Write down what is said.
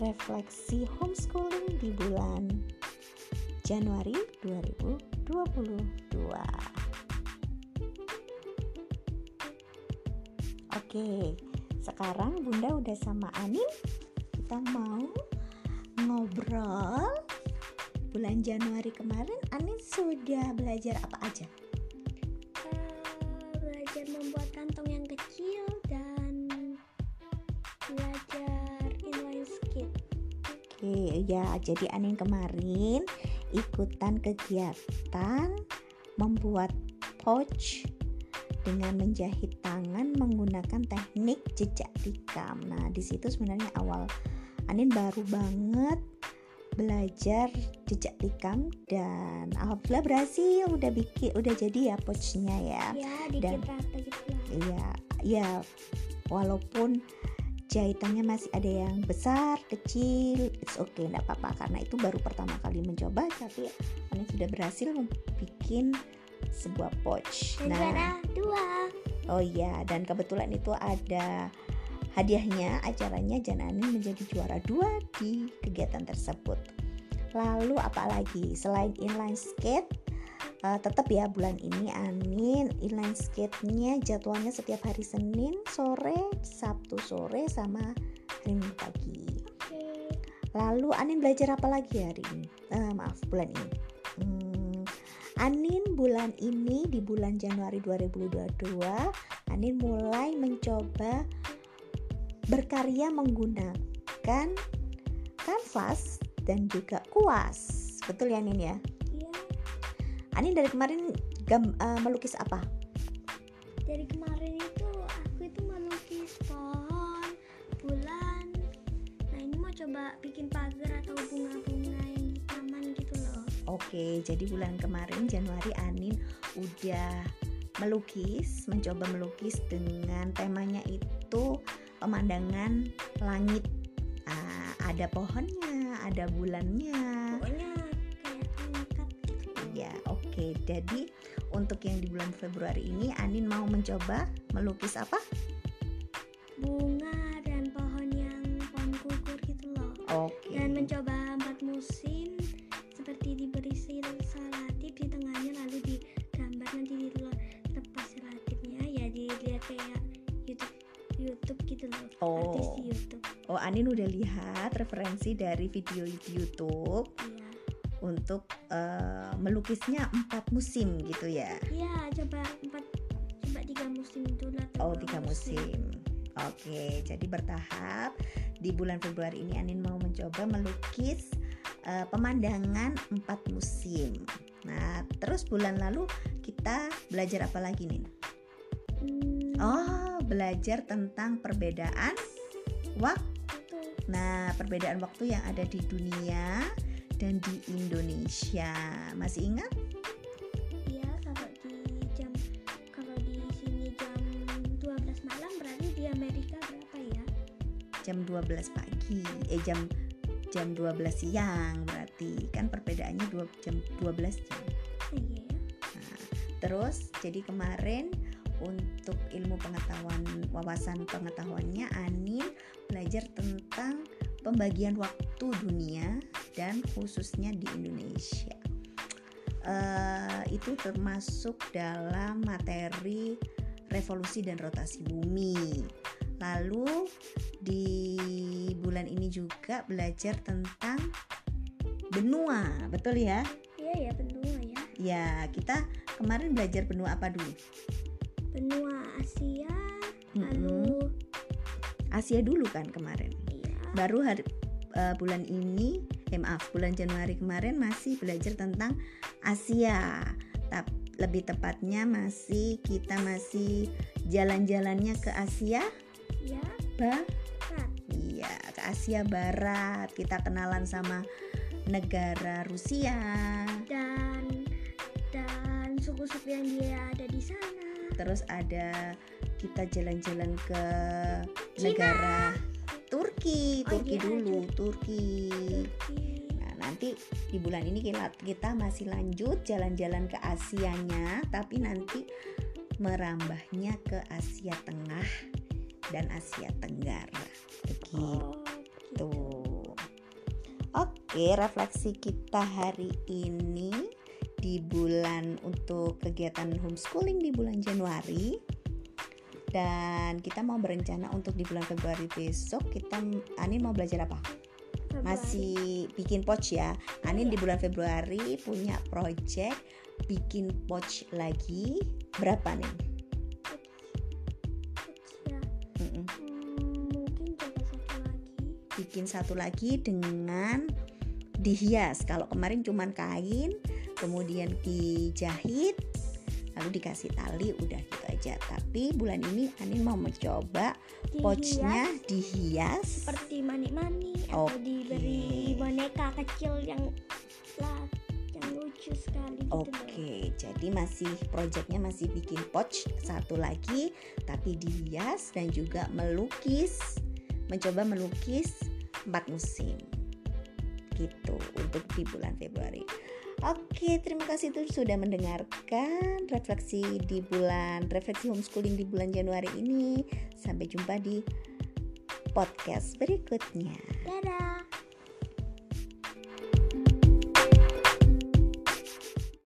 refleksi homeschooling di bulan Januari 2022. Oke, sekarang Bunda udah sama Anin. Kita mau ngobrol bulan Januari kemarin Anin sudah belajar apa aja? Uh, belajar membuat Oke, ya jadi Anin kemarin ikutan kegiatan membuat pouch dengan menjahit tangan menggunakan teknik jejak tikam. Nah, di situ sebenarnya awal Anin baru banget belajar jejak tikam dan alhamdulillah berhasil udah bikin udah jadi ya pouchnya ya. Ya, dikit rata gitu lah. Iya, ya walaupun jahitannya masih ada yang besar, kecil, it's okay, enggak apa-apa karena itu baru pertama kali mencoba tapi Ani sudah berhasil bikin sebuah pouch. Dan juara dua. oh iya dan kebetulan itu ada hadiahnya acaranya Janani menjadi juara dua di kegiatan tersebut. Lalu apalagi selain inline skate uh, tetap ya bulan ini Anin inline skate-nya jadwalnya setiap hari Senin sore, Sabtu sore sama hari Minggu pagi. Oke. Lalu Anin belajar apa lagi hari ini? Eh, maaf bulan ini. Hmm, Anin bulan ini di bulan Januari 2022 Anin mulai mencoba berkarya menggunakan kanvas dan juga kuas. Betul ya Anin ya? Anin dari kemarin gam, eh, melukis apa? Dari kemarin itu aku itu melukis pohon, bulan. Nah, ini mau coba bikin pagar atau bunga-bunga yang di taman gitu loh. Oke, jadi bulan kemarin Januari Anin udah melukis, mencoba melukis dengan temanya itu pemandangan langit. Ah, ada pohonnya, ada bulannya. Pokoknya Jadi untuk yang di bulan Februari ini Anin mau mencoba melukis apa? bunga dan pohon yang pohon gugur gitu loh. Oke. dan mencoba empat musim seperti diberi salatif di tengahnya lalu digambar nanti dilepas salatifnya ya dilihat kayak YouTube YouTube gitu loh Oh. artis di YouTube Oh, Anin udah lihat referensi dari video di YouTube iya untuk eh, melukisnya empat musim gitu ya. iya coba empat coba tiga musim atau Oh, tiga musim. Oke, jadi bertahap di bulan Februari ini Anin mau mencoba melukis eh, pemandangan empat musim. Nah, terus bulan lalu kita belajar apa lagi nih? Hmm, Oh, belajar tentang perbedaan waktu. itu Nah, perbedaan waktu yang ada di dunia dan di Indonesia. Masih ingat? iya kalau di jam kalau di sini jam 12 malam berarti di Amerika berapa ya Jam 12 pagi, eh jam jam 12 siang berarti kan perbedaannya dua, jam 12 jam. Iya ya Terus jadi kemarin untuk ilmu pengetahuan wawasan pengetahuannya Anin belajar tentang pembagian waktu dunia dan khususnya di Indonesia. Eh, itu termasuk dalam materi revolusi dan rotasi bumi. Lalu di bulan ini juga belajar tentang benua, betul ya? iya ya benua ya Ya, kita kemarin belajar benua apa dulu? benua Asia Mm-mm. lalu Asia dulu kan kemarin. iya Baru hari eh, bulan ini, eh maaf, bulan Januari kemarin masih belajar tentang Asia. Tap, lebih tepatnya masih kita masih jalan-jalannya ke Asia, ya Ba? Kat. Iya, ke Asia Barat. Kita kenalan sama negara Rusia. dan dan suku-suku yang dia ada di sana Terus ada kita jalan-jalan ke Cina. negara Turki, Oh Turki iya, dulu, Turki. Turki Nah, nanti di bulan ini kita, kita masih lanjut jalan-jalan ke Asianya, tapi nanti merambahnya ke Asia Tengah dan Asia Tenggara. Oke. Oh, gitu. Oke, refleksi kita hari ini di bulan untuk kegiatan homeschooling di bulan Januari. Dan kita mau berencana untuk di bulan Februari besok kita Anin mau belajar apa? Februari. Masih bikin pouch ya. Anin Iya. di bulan Februari punya project bikin pouch lagi. Berapa nih? Mm-mm. mungkin coba satu lagi bikin satu lagi dengan dihias. Kalau kemarin cuman kain, kemudian dijahit, lalu dikasih tali, udah gitu aja. Tapi bulan ini Anin mau mencoba Dihias pouchnya dihias. seperti mani-mani atau Oke. diberi boneka kecil yang lah yang lucu sekali gitu. Oke, jadi masih projectnya masih bikin pouch satu lagi, tapi dihias dan juga melukis, mencoba melukis empat musim, gitu untuk di bulan Februari. Oke, terima kasih tuh sudah mendengarkan refleksi di bulan refleksi homeschooling di bulan Januari ini. Sampai jumpa di podcast berikutnya. Dadah.